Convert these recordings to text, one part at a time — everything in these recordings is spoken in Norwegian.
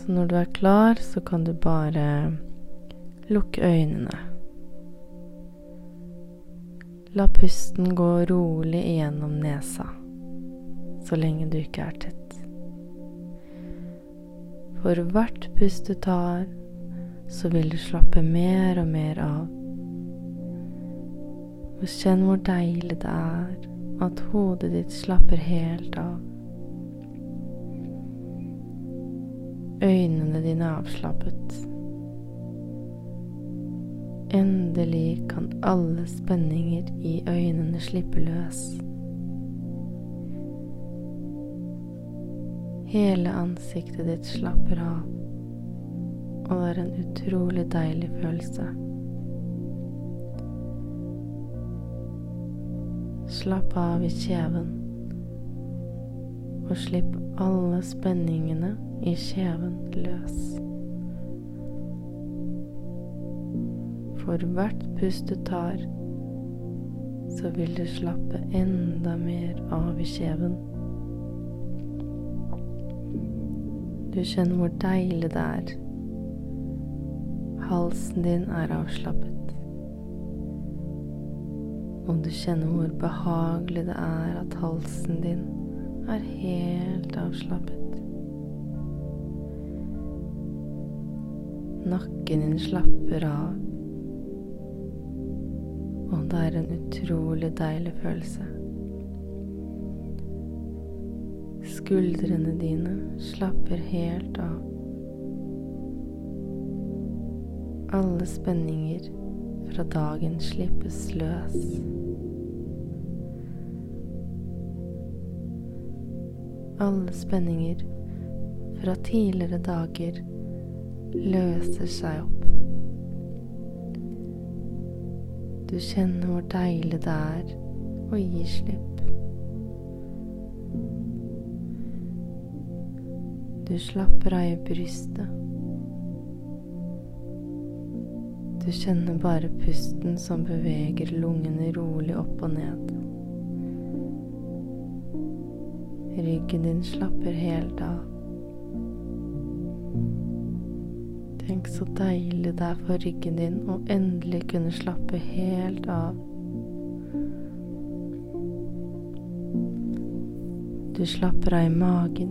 Så når du er klar, så kan du bare lukke øynene. La pusten gå rolig igjennom nesa så lenge du ikke er tett. For hvert pust du tar, så vil du slappe mer og mer av. Og kjenn hvor deilig det er at hodet ditt slapper helt av. Øynene dine avslappet. Endelig kan alle spenninger i øynene slippe løs. Hele ansiktet ditt slapper av, og det er en utrolig deilig følelse. Slapp av i kjeven, og slipp alle spenningene i kjeven løs. For hvert pust du tar, så vil du slappe enda mer av i kjeven. Du kjenner hvor deilig det er. Halsen din er avslappet. Og du kjenner hvor behagelig det er at halsen din er helt avslappet. Nakken din slapper av, og det er en utrolig deilig følelse. Skuldrene dine slapper helt av. Alle spenninger fra dagen slippes løs. Alle spenninger fra tidligere dager løser seg opp. Du kjenner hvor deilig det er å gi slipp. Du slapper av i brystet. Du kjenner bare pusten som beveger lungene rolig opp og ned. Ryggen din slapper helt av. Tenk så deilig det er for ryggen din å endelig kunne slappe helt av. Du slapper av i magen,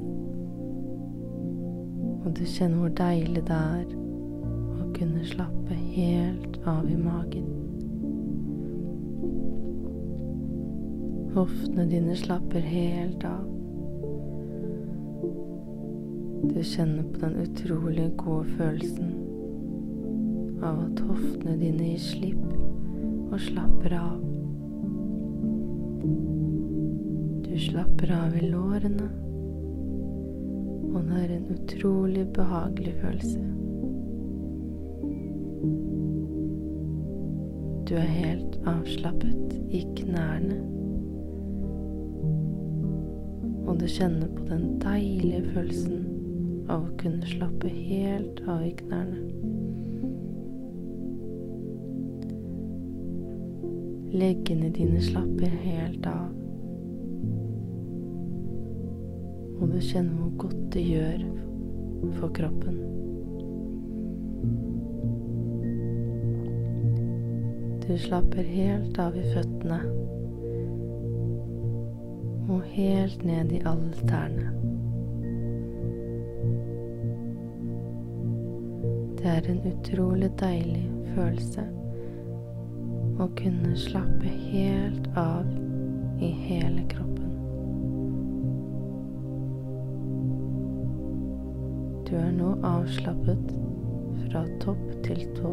og du kjenner hvor deilig det er å kunne slappe helt av i magen. Hoftene dine slapper helt av. Du kjenner på den utrolig gode følelsen av at hoftene dine gir slipp og slapper av. Du slapper av i lårene, og det er en utrolig behagelig følelse. Du er helt avslappet i knærne, og du kjenner på den deilige følelsen av å kunne slappe helt av i knærne. Leggene dine slapper helt av. Og du kjenner hvor godt det gjør for kroppen. Du slapper helt av i føttene og helt ned i alle tærne. Det er en utrolig deilig følelse å kunne slappe helt av i hele kroppen. Du er nå avslappet fra topp til tå.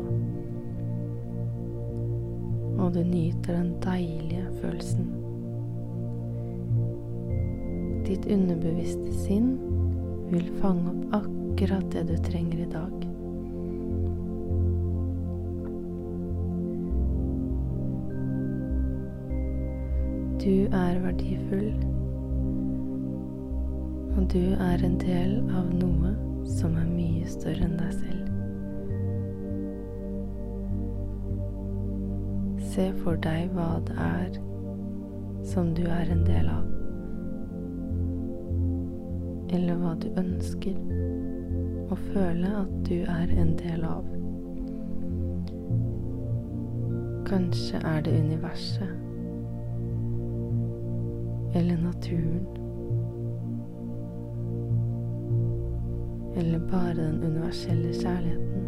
Og du nyter den deilige følelsen. Ditt underbevisste sinn vil fange opp akkurat det du trenger i dag. Du er verdifull, og du er en del av noe som er mye større enn deg selv. Se for deg hva det er som du er en del av, eller hva du ønsker å føle at du er en del av. Kanskje er det universet eller naturen. Eller bare den universelle kjærligheten.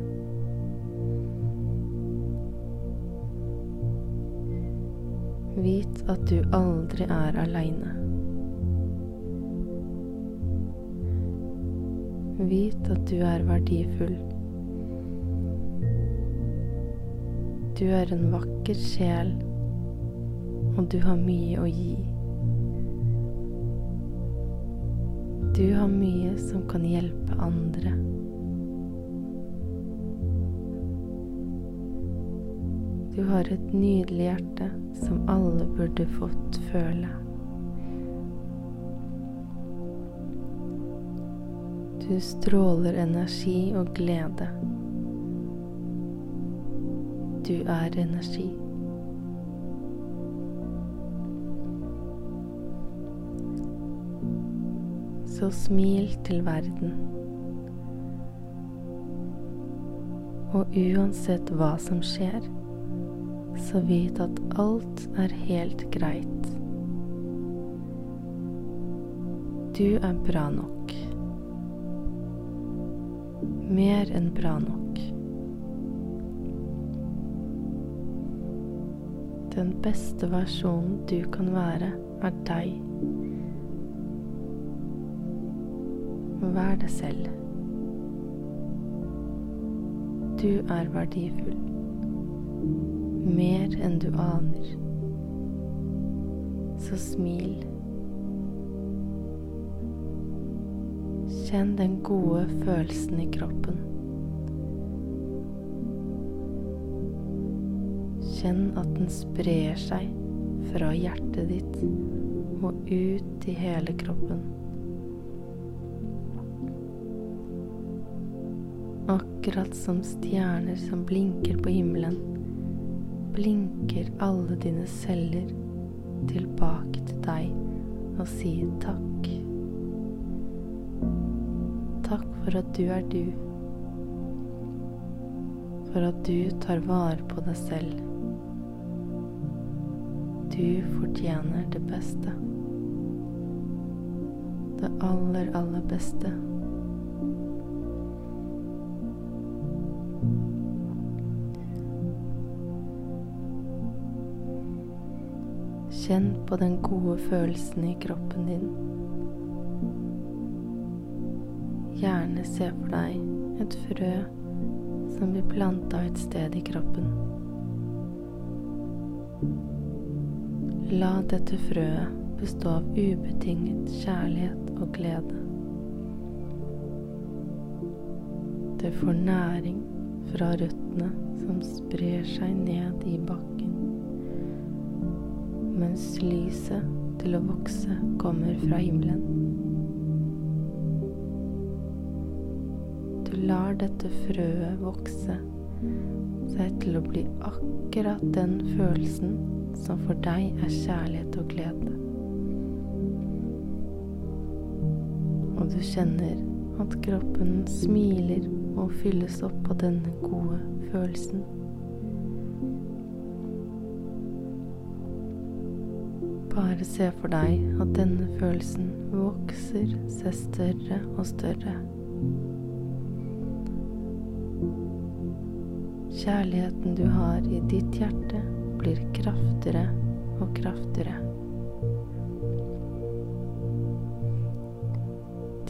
Vit at du aldri er aleine. Vit at du er verdifull. Du er en vakker sjel, og du har mye å gi. Du har mye som kan hjelpe andre. Du har et nydelig hjerte som alle burde fått føle. Du stråler energi og glede. Du er energi. Så smil til verden. Og uansett hva som skjer, så vit at alt er helt greit. Du er bra nok mer enn bra nok. Den beste versjonen du kan være, er deg. Vær deg selv. Du er verdifull. Mer enn du aner. Så smil. Kjenn den gode følelsen i kroppen. Kjenn at den sprer seg fra hjertet ditt og ut i hele kroppen. Akkurat som stjerner som blinker på himmelen, blinker alle dine celler tilbake til deg og sier takk. Takk for at du er du. For at du tar vare på deg selv. Du fortjener det beste. Det aller, aller beste. Kjenn på den gode følelsen i kroppen din. Gjerne se for deg et frø som blir planta et sted i kroppen. La dette frøet bestå av ubetinget kjærlighet og glede. Det får næring fra røttene som sprer seg ned i bakken, mens lyset til å vokse kommer fra himmelen. Du lar dette frøet vokse seg til å bli akkurat den følelsen som for deg er kjærlighet og glede. Og du kjenner at kroppen smiler og fylles opp av denne gode følelsen. Bare se for deg at denne følelsen vokser seg større og større. Kjærligheten du har i ditt hjerte, blir kraftigere og kraftigere.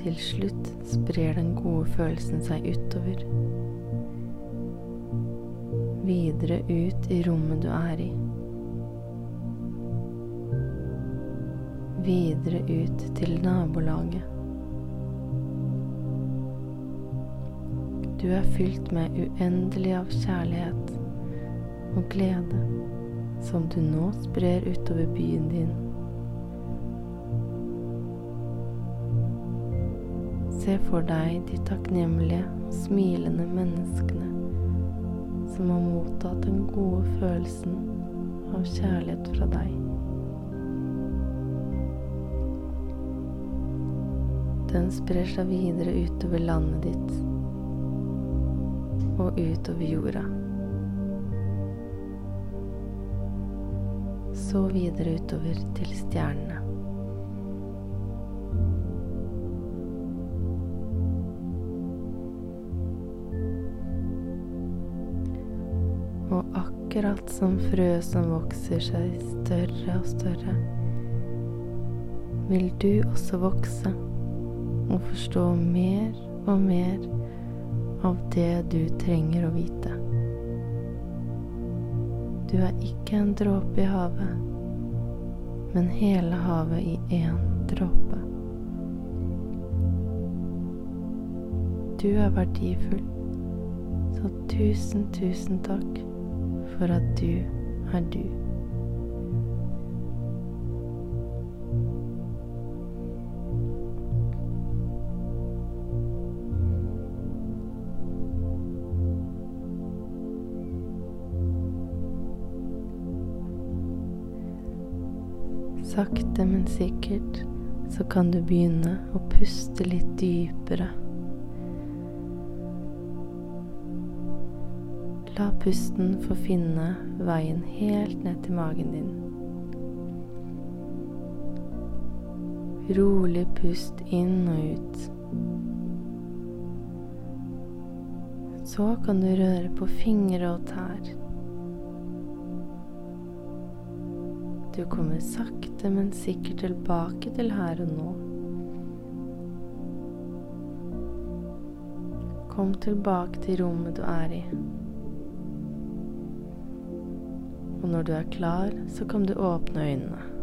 Til slutt sprer den gode følelsen seg utover. Videre ut i rommet du er i. Videre ut til nabolaget. Du er fylt med uendelig av kjærlighet og glede som du nå sprer utover byen din. Se for deg de takknemlige og smilende menneskene som har mottatt den gode følelsen av kjærlighet fra deg. Den sprer seg videre utover landet ditt og utover jorda. Så videre utover til stjernene. Og akkurat som frø som vokser seg større og større, vil du også vokse og forstå mer og mer av det du trenger å vite. Du er ikke en dråpe i havet, men hele havet i én dråpe. Du er verdifull, så tusen, tusen takk for at du er du. Sakte, men sikkert så kan du begynne å puste litt dypere. La pusten få finne veien helt ned til magen din. Rolig pust inn og ut. Så kan du røre på fingre og tær. Du kommer sakte, men sikkert tilbake til her og nå. Kom tilbake til rommet du er i. Og når du er klar, så kan du åpne øynene.